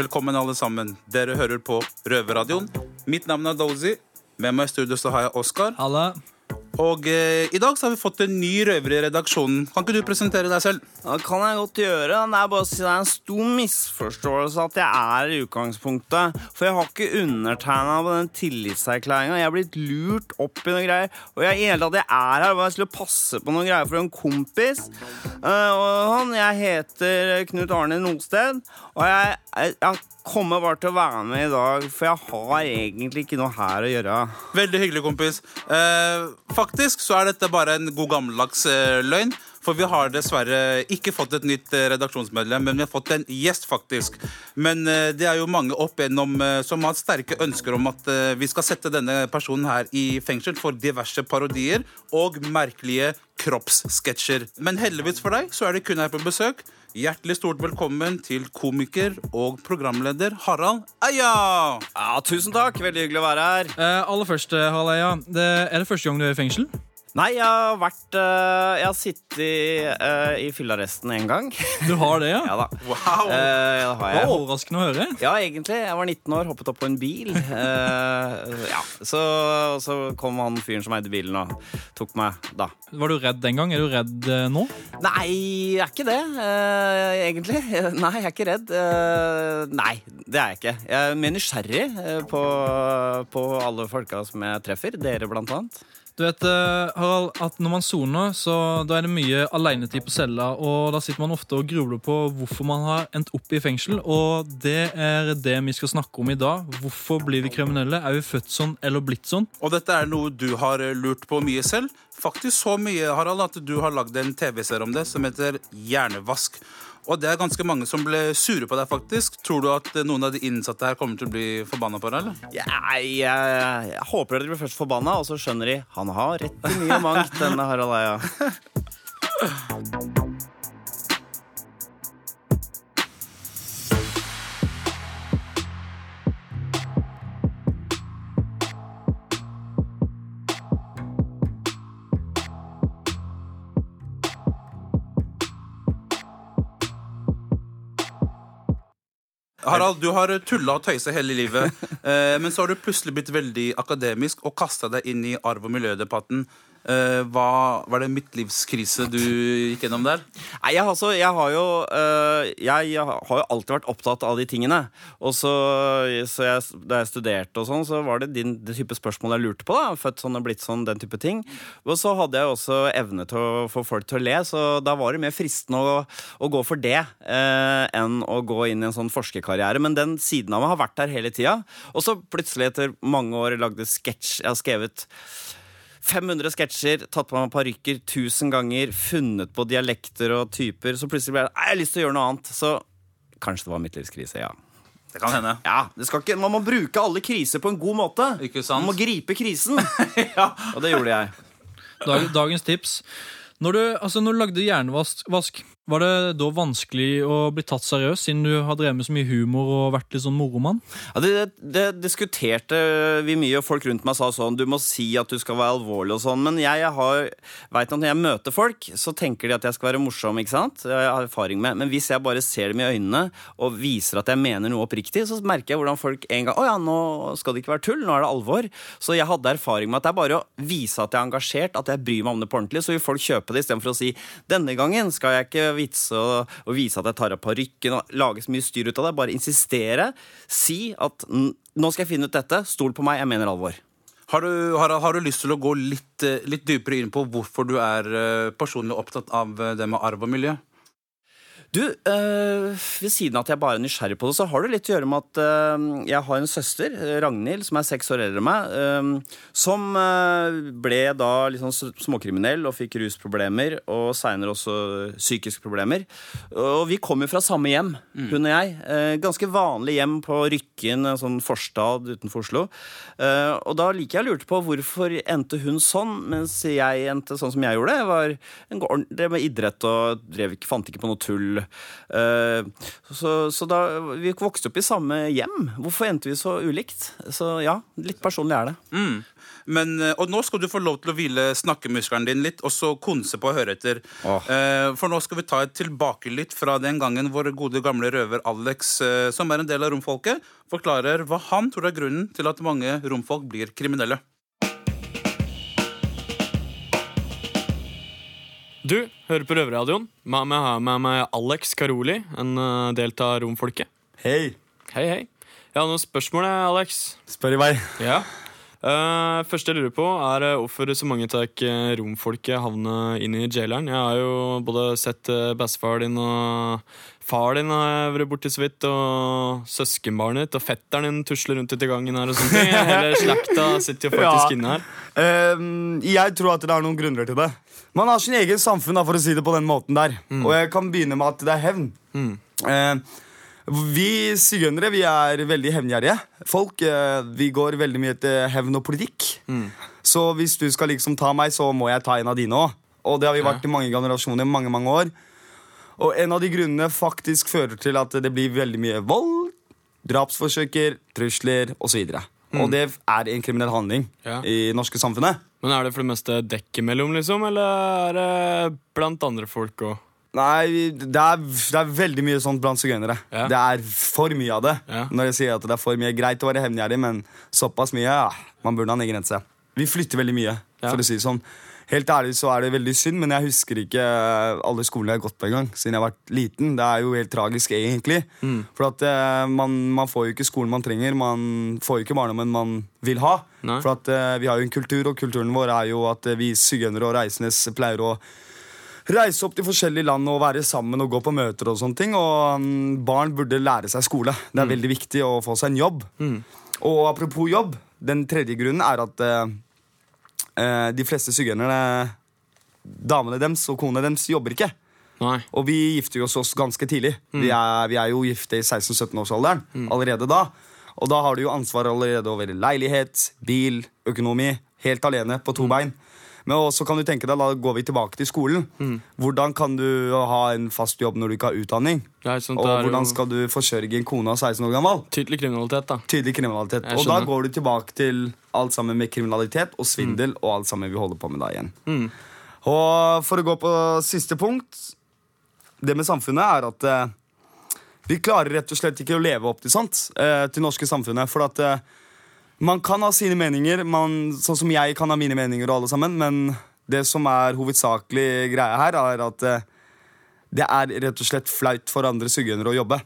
Velkommen, alle sammen. Dere hører på Røverradioen. Mitt navn er Dozy. Med meg i studio så har jeg Oskar. Halla. Og eh, i dag så har vi fått en ny røver i redaksjonen. Kan ikke du presentere deg selv? Det kan jeg godt gjøre. Det er bare å si det er en stor misforståelse at jeg er i utgangspunktet. For jeg har ikke undertegna på den tillitserklæringa. Jeg er blitt lurt opp i noe greier. Og jeg, i hele tatt, jeg er her bare skulle passe på noe greier for en kompis. Uh, og han, Jeg heter Knut Arne Nosted, og jeg, jeg, jeg kommer bare til å være med i dag, for jeg har egentlig ikke noe her å gjøre. Veldig hyggelig, kompis. Eh, faktisk så er dette bare en god gammeldags eh, løgn. For vi har dessverre ikke fått et nytt eh, redaksjonsmedlem, men vi har fått en gjest, faktisk. Men eh, det er jo mange opp igjennom eh, som har sterke ønsker om at vi skal sette denne personen her i fengsel for diverse parodier og merkelige kroppssketsjer. Men heldigvis for deg så er det kun her på besøk. Hjertelig stort velkommen til komiker og programleder Harald Eia! Ja, Tusen takk. Veldig hyggelig å være her. Eh, aller først, Harald Eia. Det, er det første gang du er i fengsel? Nei, jeg har vært uh, Jeg har sittet uh, i fyllearresten en gang. Du har det, ja? ja da. Wow! Eh, det har Det var jeg. overraskende å høre. Ja, egentlig. Jeg var 19 år, hoppet opp på en bil. Eh, ja, så, så kom han fyren som eide bilen og tok meg da. Var du redd den gang? Er du redd nå? Nei, jeg er ikke det, eh, egentlig. Nei, jeg er ikke redd. Eh, nei, det er jeg ikke. Jeg er mer nysgjerrig på, på alle folka som jeg treffer. Dere, blant annet. Du vet, Harald, at Når man soner, så da er det mye alenetid på cella. og Da sitter man ofte og grubler på hvorfor man har endt opp i fengsel. og Det er det vi skal snakke om i dag. Hvorfor blir vi kriminelle? Er vi født sånn eller blitt sånn? Og dette er noe du har eh, lurt på mye selv. Faktisk så mye, Harald, at du har lagd en TV-serie om det som heter Hjernevask. Og det er ganske mange som ble sure på deg, faktisk. Tror du at eh, noen av de innsatte her kommer til å bli forbanna på deg, eller? Jeg, jeg, jeg håper dere blir først forbanna, og så skjønner de han har rett i mye mangt, denne Harald Eia. Harald, du har tulla og tøysa hele livet, eh, men så har du plutselig blitt veldig akademisk og kasta deg inn i arv- og miljødebatten. Eh, hva Var det midtlivskrise du gikk gjennom der? Nei, jeg, altså, jeg har jo uh, jeg, har jo alltid vært opptatt av de tingene. Og så, så jeg, Da jeg studerte, og sånn, så var det din det type spørsmål jeg lurte på. da Født sånn og blitt sånn, den type ting. Og så hadde jeg også evne til å få folk til å le, så da var det mer fristende å, å gå for det uh, enn å gå inn i en sånn forskerkarriere. Men den siden av meg har vært der hele tida. Og så plutselig, etter mange år, lagde sketsj Jeg har skrevet 500 sketsjer, tatt på meg parykker 1000 ganger, funnet på dialekter og typer. Så plutselig ble det «Nei, jeg har lyst til å gjøre noe annet. Så kanskje det var midtlivskrise, ja. Det kan hende. Ja, det skal ikke, Man må bruke alle kriser på en god måte. Ikke sant? Man må gripe krisen. ja. Og det gjorde jeg. Dag, dagens tips. Når du, altså, når du lagde hjernevask, vask, var det da vanskelig å bli tatt seriøst, siden du har drevet med så mye humor og vært litt sånn moromann? Ja, det, det diskuterte vi mye, og folk rundt meg sa sånn Du må si at du skal være alvorlig og sånn. Men jeg, jeg har, vet at når jeg møter folk, så tenker de at jeg skal være morsom. ikke sant? Jeg har erfaring med. Men hvis jeg bare ser dem i øynene og viser at jeg mener noe oppriktig, så merker jeg hvordan folk en gang Å ja, nå skal det ikke være tull, nå er det alvor. Så jeg hadde erfaring med at det er bare å vise at jeg er engasjert, at jeg bryr meg om det på ordentlig. Så vil folk kjøpe det istedenfor å si denne gangen skal jeg ikke vitse og, og vise at jeg tar av parykken og lage så mye styr ut av det. Bare insistere. Si at nå skal jeg finne ut dette. Stol på meg, jeg mener alvor. Har du, har, har du lyst til å gå litt, eh, litt dypere inn på hvorfor du er eh, personlig opptatt av eh, det med arv og miljø? Du, øh, ved siden av at jeg bare er nysgjerrig på det, så har det litt å gjøre med at øh, jeg har en søster, Ragnhild, som er seks år eldre enn meg, øh, som ble da litt sånn småkriminell og fikk rusproblemer, og seinere også psykiske problemer. Og vi kom jo fra samme hjem, hun og jeg. Ganske vanlig hjem på Rykken, en sånn forstad utenfor Oslo. Og da liker jeg lurte på hvorfor endte hun sånn, mens jeg endte sånn som jeg gjorde. Jeg var en drev med idrett og drev, fant ikke på noe tull. Kul. Eh, så, så da Vi vokste opp i samme hjem. Hvorfor endte vi så ulikt? Så ja, litt personlig er det. Mm. Men, eh, og nå skal du få lov til å hvile snakkemuskelen din litt, og så konse på å høre etter. Eh, for nå skal vi ta et tilbakelytt fra den gangen vår gode gamle røver Alex, som er en del av romfolket, forklarer hva han tror er grunnen til at mange romfolk blir kriminelle. Du hører på Røverradioen. Jeg har med meg Alex Karoli, en eh, del av romfolket. Hei. Hei, hei. Jeg har noen spørsmål, Alex. Spør i vei. Ja. Uh, første jeg lurer på, er uh, hvorfor så mange av romfolket havner inn i jaileren. Jeg har jo både sett uh, bestefar din og far din har vært borti så vidt, og søskenbarnet ditt og fetteren din tusler rundt ute i gangen her og sånne ting. Hele slekta sitter jo faktisk Ja. inne her. Uh, jeg tror at det er noen grunner til det. Man har sin egen samfunn, da, for å si det på den måten der. Og jeg kan begynne med at det er hevn. Mm. Uh, vi sigøynere vi er veldig hevngjerrige folk. eh, vi går veldig mye etter hevn og politikk. Så hvis du skal liksom ta meg, så må jeg ta en av dine òg. Og det har vi vært i mange generasjoner, mange, mange år. Og en av de grunnene faktisk fører til at det blir veldig mye vold, drapsforsøker, trusler osv. Og det er en kriminell handling Ja. i norske samfunnet. Men er det for det meste dekk imellom, liksom, eller er det blant andre folk òg? Nei, det er, det er veldig mye sånt blant sigøynere. Ja. Det er for mye av det. Ja. Når jeg sier at det er for mye Greit å være hevngjerrig, men såpass mye ja, Man burde ha en egen grense. Vi flytter veldig mye, for å si det sånn. Helt ærlig så er det veldig synd, men jeg husker ikke alle skolene jeg har gått på engang. Siden jeg har vært liten. Det er jo helt tragisk, egentlig. Mm. For at eh, man, man får jo ikke skolen man trenger. Man får jo ikke barndommen man vil ha. Nei. For at eh, vi har jo en kultur, og kulturen vår er jo at eh, vi sigøynere og reisendes pleier å reise opp til forskjellige land og være sammen og gå på møter og sånne ting. Og mm, barn burde lære seg skole. Det er veldig viktig å få seg en jobb. Og apropos jobb, den tredje grunnen er at eh, eh, de fleste sigøynerne, damene deres og konene deres, jobber ikke. Nei. Og vi gifter jo oss ganske tidlig. Vi, er, vi er jo gifte i 16-17-årsalderen allerede da. Og da har du jo ansvar allerede over leilighet, bil, økonomi. Helt alene på to bein. Men også kan du tenke deg, da går vi tilbake til skolen. Hvordan kan du ha en fast jobb når du ikke har utdanning? Ja, Og hvordan skal du forsørge en kone av 16 år gammel? tydelig kriminalitet, da. Tydelig kriminalitet. Og da går du tilbake til alt sammen med kriminalitet og svindel og alt sammen vi holder på med da igjen. Og for å gå på siste punkt Det med samfunnet er at eh, vi klarer rett og slett ikke å leve opp til sant, eh, til norske samfunnet. For at eh, man kan ha sine meninger, man, sånn som jeg kan ha mine meninger, og alle sammen, men det som er hovedsakelig greia her, er at eh, det er rett og slett flaut for andre sigøynere å jobbe.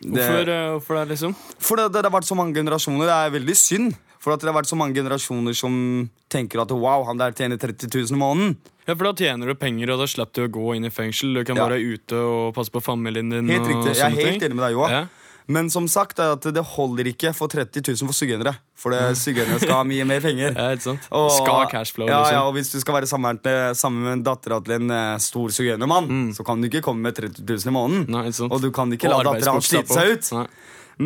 Det- Hvorfor, eh, hvorfor det, liksom? for det, det har vært så mange generasjoner. Det er veldig synd. For at det har vært så mange generasjoner som tenker at wow, han der tjener 30 000 i måneden. Ja, for Da tjener du penger, og da slipper du å gå inn i fengsel. Du kan Ja. være ute og passe på familien din. Helt riktig. Jeg er helt enig med deg Joa. Ja. Men som sagt, er det holder ikke for 30 000 for sigøynere. For sigøynere skal ha mye mer penger. Ja, ikke sant? Og- Skal ha cashflow, ja, liksom. ja, og hvis du skal være sammen med, sammen med dattera til en eh, stor sigøynermann, så kan du ikke komme med 30 000 i måneden. Mm. Nei, ikke sant? Og du kan ikke Og la dattera hans slite seg ut. Nei.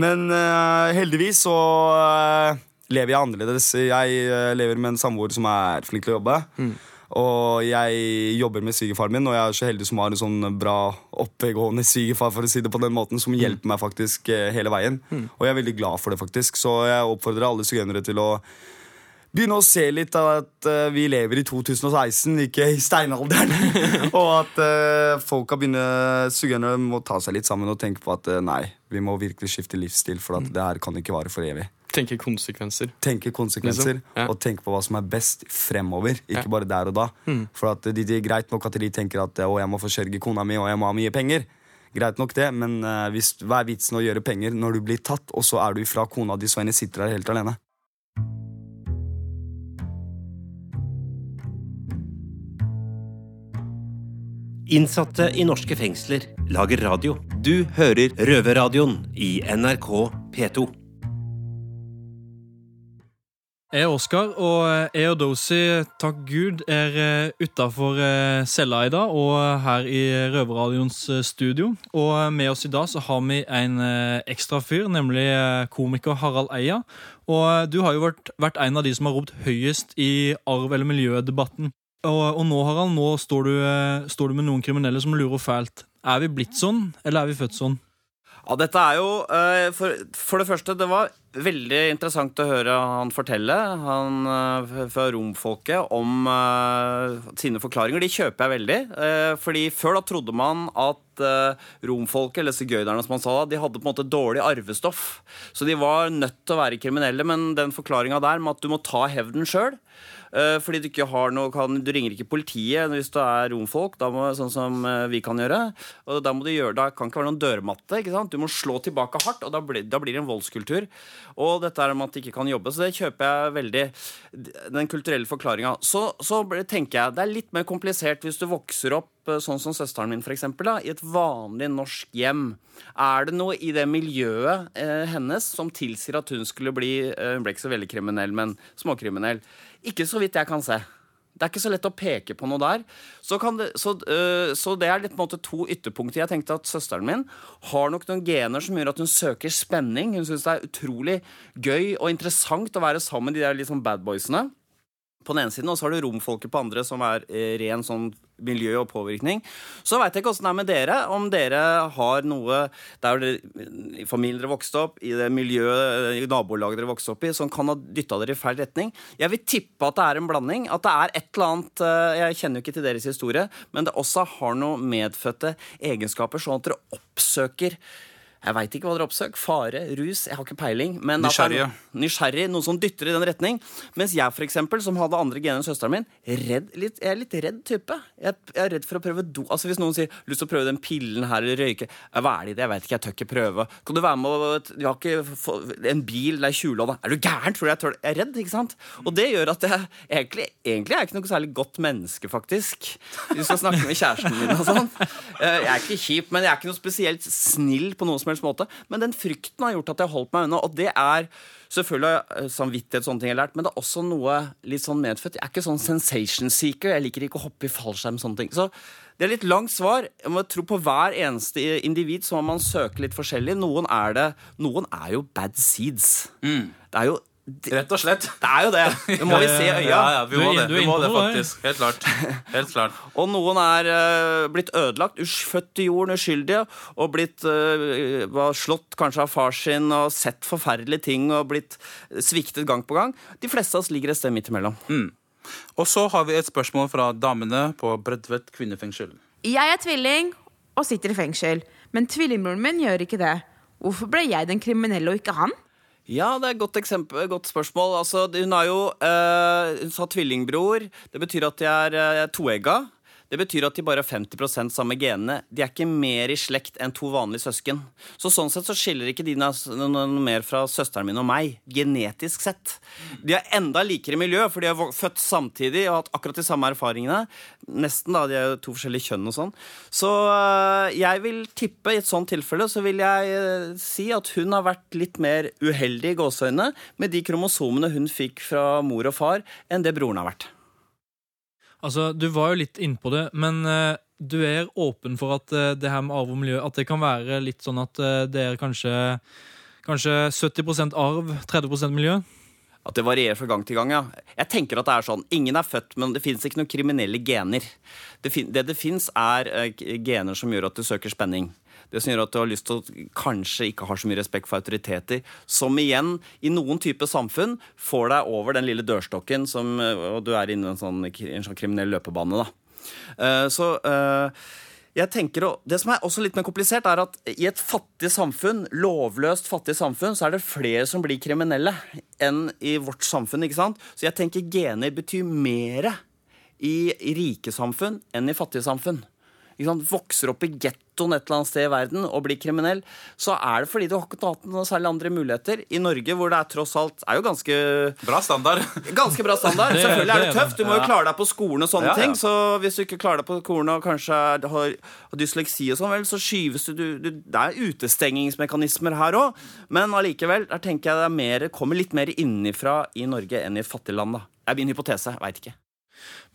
Men uh, heldigvis så uh, lever jeg annerledes. Jeg uh, lever med en samboer som er flink til å jobbe. Mm. Og jeg jobber med svigerfaren min, og jeg er så heldig som har en sånn bra oppegående svigerfar, for å si det på den måten, Mm. som hjelper meg faktisk eh, hele veien. Og jeg er veldig glad for det, faktisk. Så jeg oppfordrer alle sigøynere til å begynne å se litt av at uh, vi lever i 2016, ikke i steinalderen. og at uh, folka begynner Sigøynere må ta seg litt sammen og tenke på at uh, nei, vi må virkelig skifte livsstil, for Mm. det her kan ikke vare for evig. Tenke konsekvenser. Tenke konsekvenser Liksom, ja. og tenke på hva som er best fremover, ikke Ja. Mm. bare der og da. For at det de er greit nok at de tenker at å, jeg må forsørge kona mi og jeg må ha mye penger. Greit nok det, men uh, hvis, hva er vitsen å gjøre penger når du blir tatt, og så er du ifra kona di, så henne sitter der helt alene? Innsatte i norske fengsler lager radio. Du hører Røverradioen i NRK P2. Jeg er Oskar, og jeg og Dosi, takk Gud, er utafor cella i dag og her i Røverradioens eh, studio. Og med oss i dag så har vi en eh, ekstra fyr, nemlig eh, komiker Harald Eia. Og eh, du har jo vært, vært en av de som har ropt høyest i arv- eller miljødebatten. Og, og nå, Harald, nå står du, eh, står du med noen kriminelle som lurer fælt. Er vi blitt sånn, eller er vi født sånn? Ja, dette er jo eh, for, for det første, det var veldig interessant å høre han fortelle, han eh, fra romfolket, om uh, sine forklaringer. De kjøper jeg veldig. Uh, fordi før da trodde man at uh, romfolket, eller sigøynerne som man sa de hadde på en måte dårlig arvestoff. Så de var nødt til å være kriminelle, men den forklaringa der med at du må ta hevden sjøl fordi du ikke har noe kan, Du ringer ikke politiet hvis du er romfolk, da må, sånn som eh, vi kan gjøre. Og da må du gjøre, da kan ikke være noen dørmatte. ikke sant? Du må slå tilbake hardt, og da blir, da blir det en voldskultur. Og dette er om at de ikke kan jobbe, så det kjøper jeg veldig. Den kulturelle forklaringa. Så, så tenker jeg det er litt mer komplisert hvis du vokser opp eh, sånn som søsteren min, for eksempel, da, i et vanlig norsk hjem. Er det noe i det miljøet eh, hennes som tilsier at hun skulle bli eh, Hun ble ikke så veldig kriminell, men småkriminell. Ikke så vidt jeg kan se. Det er ikke så lett å peke på noe der. Så, det, så, øh, så det er litt måte to ytterpunkter. Jeg tenkte at Søsteren min har nok noen gener som gjør at hun søker spenning. Hun syns det er utrolig gøy og interessant å være sammen med de der liksom badboysene. På den ene siden, og så har du romfolket på andre, som er eh, ren sånn miljø og påvirkning. Så veit jeg ikke åssen det er med dere. Om dere har noe der familien dere vokste opp, i det miljøet, i nabolaget dere vokste opp i, som kan ha dytta dere i feil retning. Jeg vil tippe at det er en blanding. At det er et eller annet eh, Jeg kjenner jo ikke til deres historie, men det også har noen medfødte egenskaper, sånn at dere oppsøker jeg veit ikke hva dere oppsøker. Fare, rus, jeg har ikke peiling. Men er no- nysgjerrig, noe som dytter i den retning. Mens jeg, for eksempel, som hadde andre gener enn søsteren min, redd, litt, jeg er litt redd type. Jeg, jeg er redd for å prøve do... Altså Hvis noen sier 'lyst til å prøve den pillen her eller røyke' Hva er det i det? Jeg veit ikke, jeg tør ikke prøve. Kan du være med og Vi har ikke en bil, det er tjuvlån Er du gæren? Tror du jeg tør? Jeg er redd, ikke sant? Og det gjør at jeg egentlig, egentlig er jeg ikke noe særlig godt menneske, faktisk. Du skal snakke med kjæresten min og sånn. Eh, Jeg er ikke kjip, men jeg er ikke noe spesielt snill på noe som helst måte. Men den frykten har gjort at jeg har holdt meg unna, og det er Selvfølgelig har samvittighet sånne ting jeg har lært, men det er også noe litt sånn medfødt. Jeg er ikke sånn sensation seeker. Jeg liker ikke å hoppe i fallskjerm. sånne ting. Så det er litt langt svar. Jeg må tro på hver eneste individ, så må man søke litt forskjellig. Noen er det Noen er jo bad seeds. Det er jo Rett og slett. det er jo det. Det må vi se i øya. Ja, ja, vi Du må inn- det, vi må det faktisk. Helt klart. Helt klart. Og noen er eh, blitt ødelagt, født i jorden uskyldige, og blitt eh, var slått kanskje av far sin og sett forferdelige ting og blitt sviktet gang på gang. De fleste av oss ligger et sted midt imellom. Og så har vi et spørsmål fra damene på Bredtvet kvinnefengsel. Jeg er tvilling og sitter i fengsel, men tvillingbroren min gjør ikke det. Hvorfor ble jeg den kriminelle og ikke han? Ja, det er et godt godt spørsmål. Altså, hun har jo eh, Hun sa tvillingbror. Det betyr at de er uh, toegga. Det betyr at de bare har 50% samme genene. De er ikke mer i slekt enn to vanlige søsken. Så sånn sett så skiller ikke de noe, mer fra søsteren min og meg, genetisk sett. De er enda likere miljø, for de er født samtidig og har hatt akkurat de samme erfaringene. Nesten, da. De er jo to forskjellige kjønn og sånn. Så øh, jeg vil tippe, i et sånt tilfelle, så vil jeg øh, si at hun har vært litt mer uheldig i gåseøynene med de kromosomene hun fikk fra mor og far, enn det broren har vært. Altså, Du var jo litt innpå det, men eh, du er åpen for at eh, det her med arv og miljø At det kan være litt sånn at eh, det er kanskje, kanskje 70% arv, 30% miljø? At det varierer fra gang til gang, ja. Jeg tenker at det er sånn. Ingen er født, men det fins ikke noen kriminelle gener. Det, fin det det fins, er eh, gener som gjør at du søker spenning. Det som gjør at du har lyst til å kanskje ikke har så mye respekt for autoriteter. Som igjen, i noen type samfunn, får deg over den lille dørstokken, som, eh, og du er inne i en sånn, en sånn kriminell løpebane, da. Eh, så eh, jeg tenker, og Det som er også litt mer komplisert, er at i et fattig samfunn, lovløst fattig samfunn, så er det flere som blir kriminelle enn i vårt samfunn. ikke sant? Så jeg tenker gener betyr mere i, i rike samfunn enn i fattige samfunn. Ikke sant? Vokser opp i gettoen et eller annet sted i verden og blir kriminell, så er det fordi du har ikke hatt noen særlig andre muligheter. I Norge, hvor det er tross alt er jo ganske Bra standard. Ganske bra standard. Det- Selvfølgelig er det tøft. Du må jo klare deg på skolen og sånne Ja, ja. ting. Så hvis du ikke klarer deg på skolen og kanskje har, dysleksi og sånn, vel, så skyves du, du, du Det er utestengingsmekanismer her òg, men allikevel, der tenker jeg det er mer, kommer litt mer innenfra i Norge enn i fattige fattig land, da. Det er min hypotese. Veit ikke.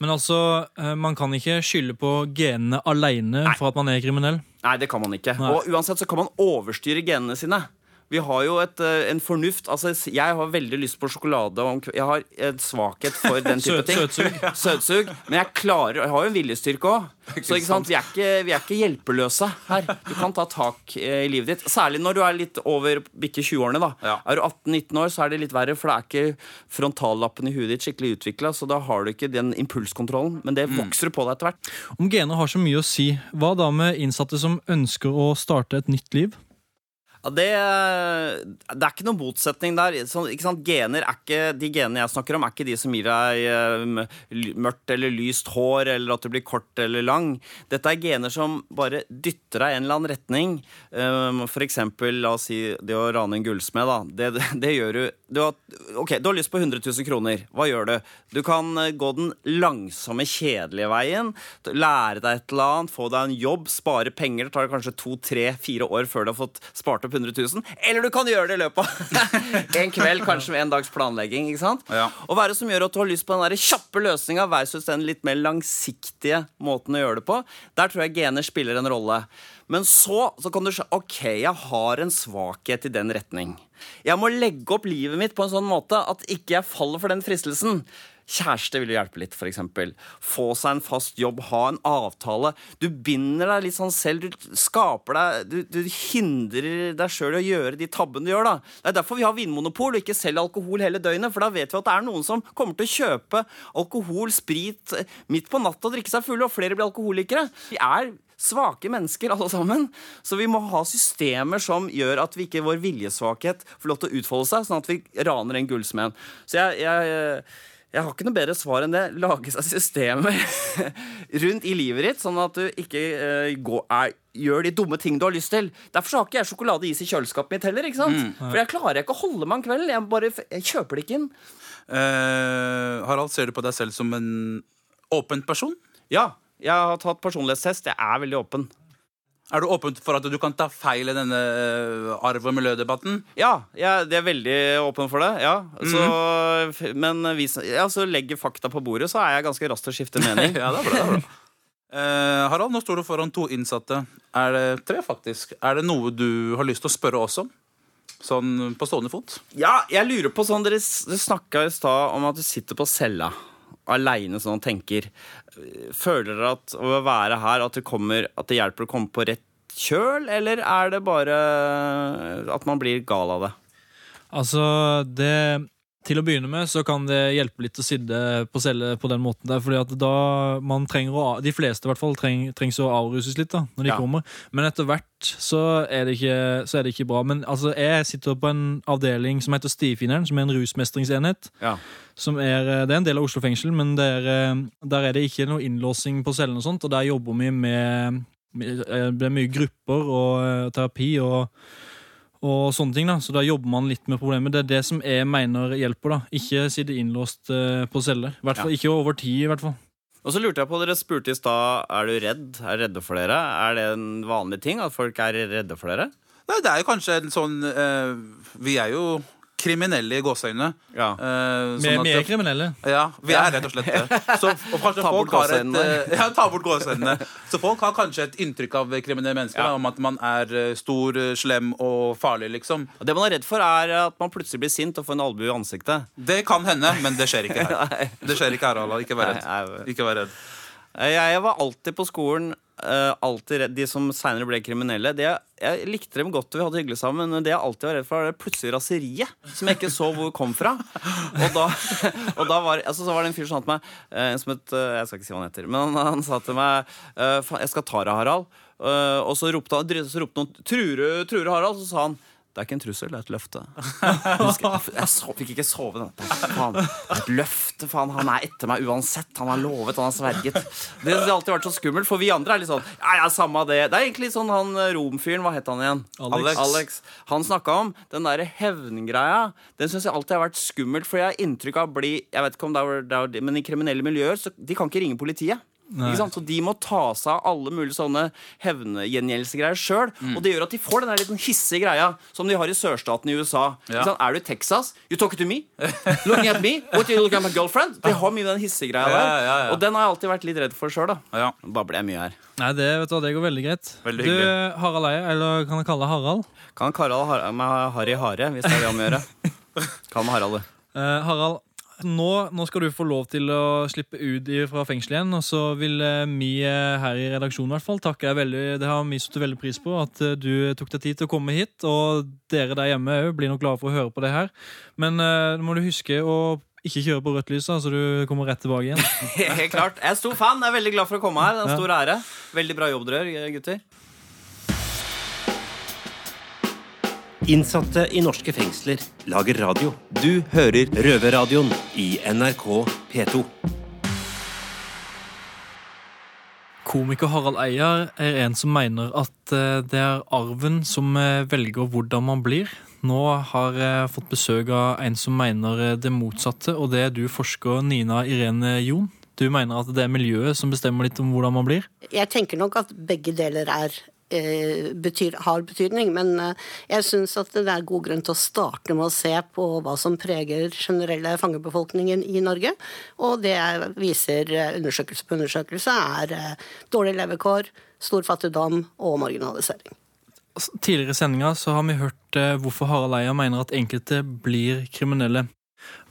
Men altså, eh, man kan ikke skylde på genene alene for at man er kriminell. Nei, det kan man ikke. Nei. Og uansett så kan man overstyre genene sine. Vi har jo et, eh, en fornuft altså, Jeg har veldig lyst på sjokolade. Jeg har en svakhet for den type ting. søtsug. Søtsug. Men jeg klarer Jeg har jo en viljestyrke òg. Så ikke sant? Vi, er ikke, vi er ikke hjelpeløse her. Du kan ta tak eh, i livet ditt. Særlig når du er litt over bikke 20-årene. da Ja. Er du 18-19 år, så er det litt verre, for det er ikke frontallappen i huet ditt skikkelig utvikla. Så da har du ikke den impulskontrollen. Men det vokser du på deg etter hvert. Om gener har så mye å si, hva da med innsatte som ønsker å starte et nytt liv? Det, det er ikke noen motsetning der. Så, sant? Gener er ikke, de genene jeg snakker om, er ikke de som gir deg eh, mørkt eller lyst hår, eller at du blir kort eller lang. Dette er gener som bare dytter deg i en eller annen retning. Um, for eksempel, la oss si det å rane en gullsmed. Det, det, det gjør du du har, Ok, du har lyst på 100 000 kroner. Hva gjør du? Du kan eh, gå den langsomme, kjedelige veien. Lære deg et eller annet, få deg en jobb, spare penger. Det tar kanskje to, tre, fire år før du har fått spart opp 100 000. Eller du kan gjøre det i løpet av en kveld, kanskje med en dags planlegging. ikke sant? Ja. Og hva er det som gjør at du har lyst på den der kjappe løsninga versus den litt mer langsiktige måten å gjøre det på? Der tror jeg gener spiller en rolle. Men så, så kan du se OK, jeg har en svakhet i den retning. Jeg må legge opp livet mitt på en sånn måte at ikke jeg faller for den fristelsen. Kjæreste vil jo hjelpe litt, f.eks. Få seg en fast jobb, ha en avtale. Du binder deg litt sånn selv. Du skaper deg Du, du hindrer deg sjøl i å gjøre de tabbene du gjør, da. Det er derfor vi har vinmonopol og ikke selger alkohol hele døgnet. For da vet vi at det er noen som kommer til å kjøpe alkohol, sprit, eh, midt på natta og drikke seg fulle, og flere blir alkoholikere. Vi er svake mennesker, alle sammen. Så vi må ha systemer som gjør at vi ikke vår viljesvakhet får lov til å utfolde seg, sånn at vi raner den gullsmeden. Så jeg, jeg, jeg har ikke noe bedre svar enn det. Lage seg systemer rundt i livet ditt, sånn at du ikke uh, går, er, gjør de dumme ting du har lyst til. Derfor har ikke jeg sjokoladeis i kjøleskapet mitt heller. ikke sant? For jeg klarer ikke å holde meg en kveld. Jeg, bare, jeg kjøper det ikke inn. Uh, Harald, ser du på deg selv som en åpen person? Ja, jeg har tatt personlighetstest. Jeg er veldig åpen. Er du åpen for at du kan ta feil i denne eh, arv- og miljødebatten? Ja, jeg det er veldig åpen for det. ja så, Men hvis jeg altså, legger fakta på bordet, så er jeg ganske rask til å skifte mening. Ja, det er bra, det er bra. Eh, Harald, nå står du foran to innsatte. Er det tre, faktisk? Er det noe du har lyst til å spørre oss om? Sånn på stående fot? Ja, jeg lurer på sånn dere snakka i stad om at du sitter på cella aleine sånn og tenker. Føler dere at å være her at det, kommer, at det hjelper å komme på rett kjøl, eller er det bare at man blir gal av det? Altså, det Til å begynne med så kan det hjelpe litt å sidde på celle på den måten der, fordi at da man trenger å De fleste i hvert fall treng, trengs å avruses litt da, når de Ja. kommer. Men etter hvert så er, det ikke, så er det ikke bra. Men altså, jeg sitter på en avdeling som heter Stifinneren, som er en rusmestringsenhet. Ja. Som er, det er en del av Oslo fengsel, men er, der er det ikke noe innlåsing på cellene og sånt, og der jobber vi med med- eh, Det er mye grupper og eh, terapi og og sånne ting da, så da jobber man litt med problemet. Det er det som jeg mener hjelper. da. Ikke sitte innlåst eh, på celler. I hvert fall Ikke over tid, i hvert fall. Og så lurte jeg på, Dere spurte i stad er du redd. Er redde for dere. Er det en vanlig ting at folk er redde for dere? Nei, det er jo kanskje en sånn eh, Vi er jo kriminelle i gåseøynene. Ja. Uh, sånn mer vi er kriminelle. Ja, vi er rett og slett det. Så, og kanskje Ta folk bort har et, eh, ja, ta bort gåseøynene. Så folk har kanskje et inntrykk av kriminelle mennesker Ja. da, om at man er eh, stor, slem og farlig, liksom. Og Det man er redd for, er at man plutselig blir sint og får en albue i ansiktet. Det kan hende, men det skjer ikke her. Det skjer ikke her, Allah. Ikke vær redd. Ikke vær redd. Jeg, jeg var alltid på skolen eh, alltid redd, De som seinere ble kriminelle. Det, jeg likte dem godt, og vi hadde hyggelig sammen, men det jeg alltid var redd for, var det plutselig raseriet. Som jeg ikke så hvor kom fra. Og da, og da var, altså, så var det en fyr som sa til meg uh, som het, uh, Jeg skal ikke si hva han heter, men han, han sa til meg eh, Jeg skal ta deg, Harald. Eh, og så ropte han så ropte noen Trude, Trude Harald, så sa han det er ikke en trussel, det er et løfte. Jeg, husker, jeg så, fikk ikke sove den natta. Det et løfte, faen. Han er etter meg uansett. Han har lovet, han har sverget. Det har alltid vært så skummelt, for vi andre er litt sånn Ja, ja, samme det. Det er egentlig sånn han eh, romfyren, hva het han igjen? Alex. Alex. Han snakka om den derre hevngreia. Den syns jeg alltid har vært skummelt, for jeg har inntrykk av å bli Jeg vet ikke om det er, det er, Men i kriminelle miljøer, så de kan ikke ringe politiet. Nei. Ikke sant? Så de må ta seg av alle mulige sånne hevngjengjeldelsegreier sjøl. Mm. Og det gjør at de får den der liten hissige greia som de har i sørstaten i USA. Ja. Ikke sant? Er du i Texas? You talking to me? Looking at me? What you looking at my girlfriend? De har mye den hissige greia der. ja, ja. Og den har jeg alltid vært litt redd for sjøl, da. Ja. Nå babler jeg mye her. Nei, det, vet du, det går veldig greit. Veldig du. Harald Eie, eller kan jeg kalle deg Harald? Kan Karald ha med Harry Hare, hvis det er det han må gjøre. Kall meg Harald, du. Uh, Harald, nå, nå skal du få lov til å slippe ut fra fengselet igjen. Og så vil eh, vi eh, her i redaksjonen i hvert fall takke deg veldig. Det har vi satt veldig pris på at eh, du tok deg tid til å komme hit. Og dere der hjemme òg blir nok glade for å høre på det her. Men nå må du huske å ikke kjøre på rødt lys, så så du kommer rett tilbake igjen. Helt klart. Jeg er stor fan. Jeg er veldig glad for å komme her. Det er en stor ære. Veldig bra jobb dere gjør, gutter. Innsatte i norske fengsler lager radio. Du hører Røverradioen i NRK P2. Komiker Harald Eier er en som mener at eh, det er arven som eh, velger hvordan man blir. Nå har jeg fått besøk av en som mener eh, det motsatte, og det er du, forsker Nina Irene Jon. Du mener at det er miljøet som bestemmer litt om hvordan man blir? Jeg tenker nok at begge deler er, eh, betyr, har betydning, men eh, jeg syns at det er god grunn til å starte med å se på hva som preger generelle fangebefolkningen i Norge. Og det viser eh, undersøkelse på undersøkelse er eh, dårlige levekår, stor fattigdom og marginalisering. Tidligere i sendinga har vi hørt eh, hvorfor Harald Eia mener at enkelte blir kriminelle.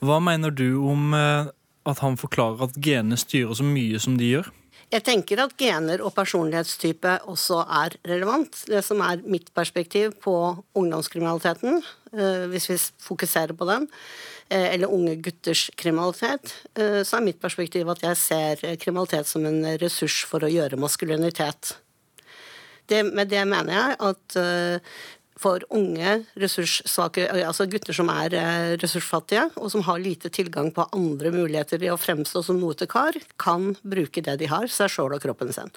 Hva mener du om eh, at han forklarer at genene styrer så mye som de gjør? Jeg tenker at gener og personlighetstype også er relevant. Det som er mitt perspektiv på ungdomskriminaliteten, eh, hvis vi fokuserer på den, eh, eller unge gutters kriminalitet, eh, så er mitt perspektiv at jeg ser kriminalitet som en ressurs for å gjøre maskulinitet. Det, med det mener jeg at for unge ressurssvake, altså gutter som er eh, ressursfattige, og som har lite tilgang på andre muligheter i å fremstå som noe til kar, kan bruke det de har, seg sjøl og kroppen sin.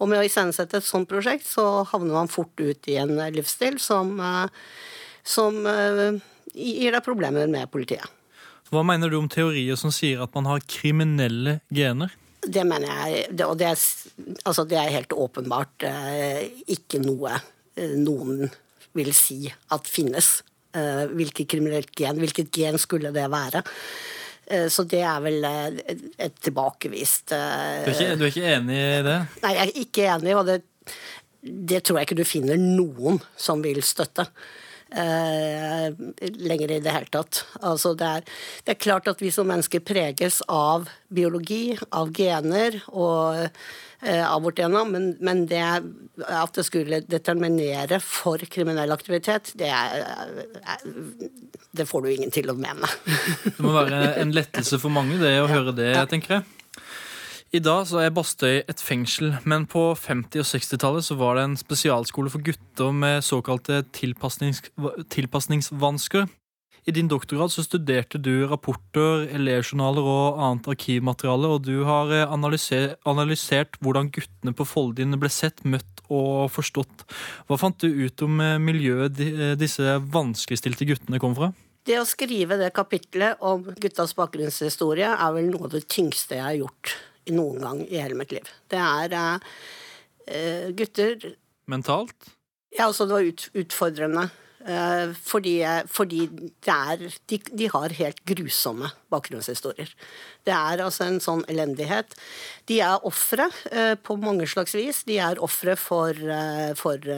Og med å iscenesette et sånt prosjekt, så havner man fort ut i en livsstil som, eh, som eh, gir deg problemer med politiet. Hva mener du om teorier som sier at man har kriminelle gener? Det mener jeg, det, og det er, altså det er helt åpenbart eh, ikke noe eh, noen vil si at finnes. Eh, hvilket kriminelt gen, hvilket gen skulle det være? Eh, så det er vel eh, et tilbakevist Du er ikke, du er ikke enig i det? Nei, jeg er ikke enig, og det, det tror jeg ikke du finner noen som vil støtte. Eh, lenger i det hele tatt. Altså det, er, det er klart at vi som mennesker preges av biologi, av gener og eh, av vårt gjennom, men, men det at det skulle determinere for kriminell aktivitet, det, er, er, det får du ingen til å mene. Det må være en lettelse for mange det å høre det, tenker jeg. I dag så er Bastøy et fengsel, men på 50- og 60-tallet så var det en spesialskole for gutter med såkalte tilpasnings, tilpasningsvansker. I din doktorgrad så studerte du rapporter, elevjournaler og annet arkivmateriale, og du har eh, analyser, analysert hvordan guttene på Foldin ble sett, møtt og forstått. Hva fant du ut om eh, miljøet eh, disse vanskeligstilte guttene kom fra? Det å skrive det kapitlet om guttas bakgrunnshistorie er vel noe av det tyngste jeg har gjort noen gang i hele mitt liv. Det er eh, gutter Mentalt? Ja, altså det var ut, utfordrende. Uh, fordi, fordi er de, de har helt grusomme bakgrunnshistorier. Det er altså en sånn elendighet. De er ofre uh, på mange slags vis. De er ofre for, uh, for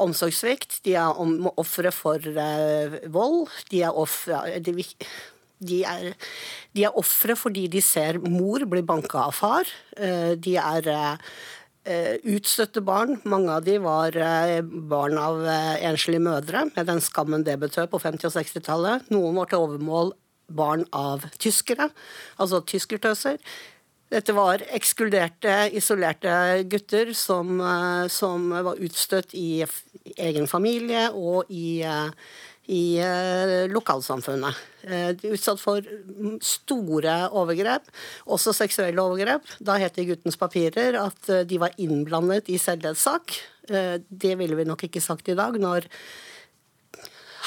omsorgssvikt. De er om- ofre for vold. De er ofre de, de er, de er ofre fordi de ser mor bli banka av far. Eh, De er eh, utstøtte barn. Mange av de var eh, barn av enslige mødre, med den skammen det betød på 50- og 60-tallet. Noen var til overmål barn av tyskere, altså tyskertøser. Dette var ekskluderte, isolerte gutter som, som var utstøtt i egen familie og i, i eh, lokalsamfunnet. Eh, De er utsatt for store overgrep, også seksuelle overgrep. Da het det i guttens papirer at eh, de var innblandet i selvdødssak. Eh, Det ville vi nok ikke sagt i dag, når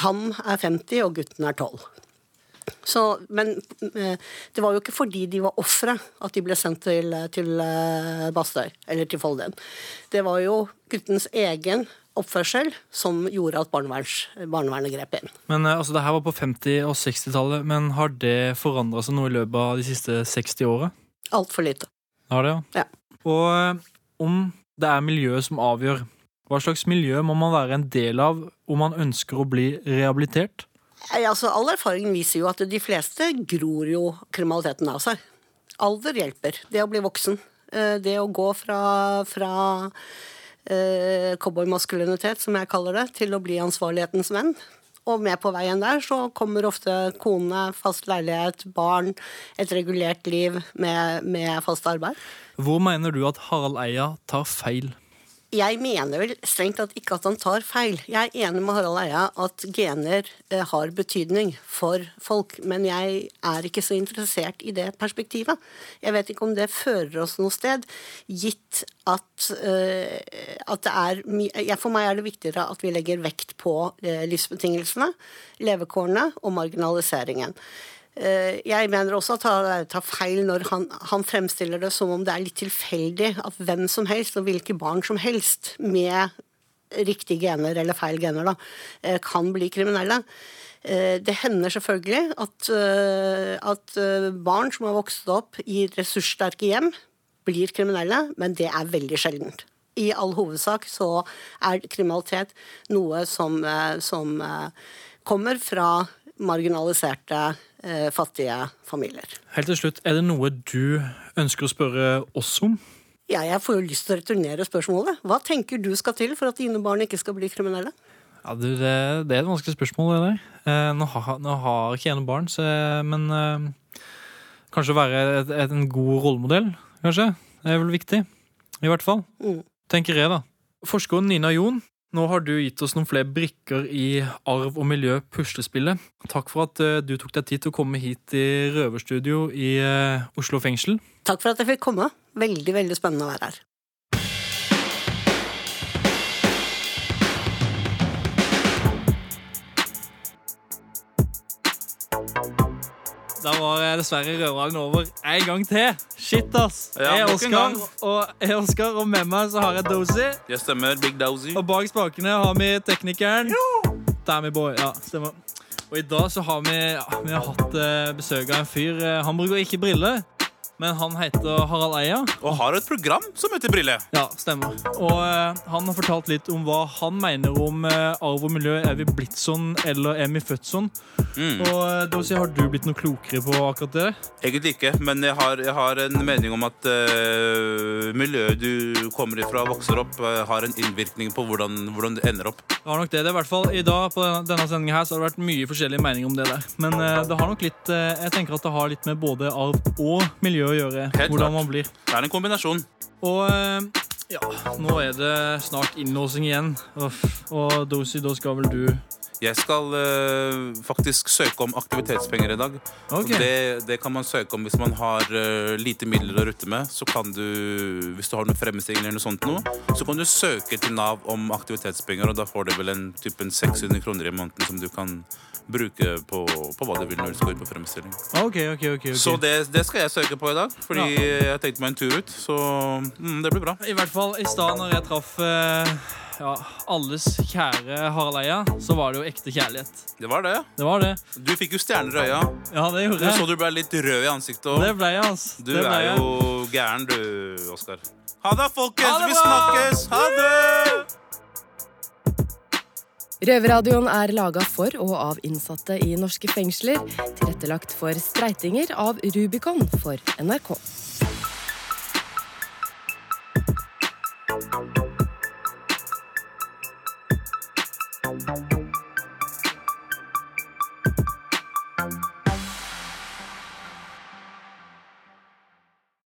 han er 50 og gutten er 12. Så, men det var jo ikke fordi de var ofre at de ble sendt til, til Bastøy, eller til Folden. Det var jo guttens egen oppførsel som gjorde at barnevernet grep inn. Men eh, altså, Det her var på 50- og 60-tallet, men har det forandra seg noe i løpet av de siste 60 åra? Altfor lite. Har det, ja. Ja. Og eh, om det er miljøet som avgjør, hva slags miljø må man være en del av om man ønsker å bli rehabilitert? Altså, all erfaring viser jo at de fleste gror jo kriminaliteten av seg. Alder hjelper. Det å bli voksen. Eh, Det å gå fra, fra eh, cowboymaskulinitet, som jeg kaller det, til å bli ansvarlighetens venn. Og med på veien der så kommer ofte kone, fast leilighet, barn, et regulert liv med, med fast arbeid. Hvor mener du at Harald Eia tar feil? Jeg mener vel strengt tatt ikke at han tar feil. Jeg er enig med Harald Eia at gener eh, har betydning for folk, men jeg er ikke så interessert i det perspektivet. Jeg vet ikke om det fører oss noe sted, gitt at, eh, at det er mye For meg er det viktigere at vi legger vekt på eh, livsbetingelsene, levekårene og marginaliseringen. Eh, Jeg mener også at han tar feil når han, han fremstiller det som om det er litt tilfeldig at hvem som helst, og hvilke barn som helst, med riktige gener eller feil gener, da, eh, kan bli kriminelle. Eh, Det hender selvfølgelig at, eh, at eh, barn som har vokst opp i ressurssterke hjem, blir kriminelle, men det er veldig sjeldent. I all hovedsak så er kriminalitet noe som, eh, som eh, kommer fra marginaliserte, eh, fattige familier. Helt til slutt, Er det noe du ønsker å spørre oss om? Ja, jeg får jo lyst til å returnere spørsmålet. Hva tenker du skal til for at dine barn ikke skal bli kriminelle? Ja, du, det, det er et vanskelig spørsmål. Det der. Eh, nå, har, nå har ikke jeg noen barn, så, men eh, kanskje være et, et, en god rollemodell, kanskje. Det er vel viktig. I hvert fall. Mm. Tenker jeg, da. Forskeren Nina Jon, nå har du gitt oss noen flere brikker i arv og miljø puslespillet. Takk for at eh, du tok deg tid til å komme hit i Røverstudio i eh, Oslo fengsel. Takk for at jeg fikk komme. Veldig, veldig spennende å være her. Da var dessverre røverdagen over en gang til. Shit, ass. Ja, jeg, er Oscar, og, jeg er Oscar, og med meg så har jeg Dozy. Jeg stemmer. Big Dozy. Og bak spakene har vi teknikeren. Dammy boy. Ja, stemmer. Og i dag så har vi, ja, vi har hatt eh, besøk av en fyr. Eh, han bruker ikke briller, men han heter Harald Eia. Og har et program som heter Brille. Ja, stemmer. Og eh, han har fortalt litt om hva han mener om eh, arv og miljø. Er vi blitt sånn, eller er vi født sånn? Mm. Og eh, si, har du blitt noe klokere på akkurat det? Egentlig ikke, men jeg har, jeg har en mening om at eh, miljøet du kommer ifra vokser opp, eh, har en innvirkning på hvordan, hvordan du ender opp. Det har nok det. det er i hvert fall I dag på denne, sendinga her så har det vært mye forskjellige meninger om det der. Men eh, det har nok litt Jeg tenker at det har litt med både arv og miljø å gjøre. Helt hvordan klart. man blir. Det er en kombinasjon. Og eh, ja, nå er det snart innlåsing igjen. Uff. Og Dozy, da skal vel du Jeg skal uh, faktisk søke om aktivitetspenger i dag. Okay. Det, det kan man søke om hvis man har uh, lite midler å rutte med. Så kan du, hvis du har noe fremmestilling eller noe sånt noe, så kan du søke til Nav om aktivitetspenger, og da får du vel en typen 600 kroner i måneden som du kan bruke på, på hva du vil når du skal ut på fremstilling. Okay, okay, okay, ok. Så det, det skal jeg søke på i dag, fordi jeg tenkte meg en tur ut. Så mm, det blir bra. I hvert fall i stad når jeg traff eh, ja, alles kjære Harald Eia, så var det jo ekte kjærlighet. Det var det. Det var det. Du fikk jo stjerner i øya. Ja, det gjorde så jeg. du ble litt rød i ansiktet Det ble jeg, altså. Du det ble er jeg. jo gæren, du, Oskar. Ha det, folkens! Ha det Vi snakkes! Ha det! Røverradioen er laga for og av innsatte i norske fengsler. Tilrettelagt for streitinger av Rubicon for NRK. Bye.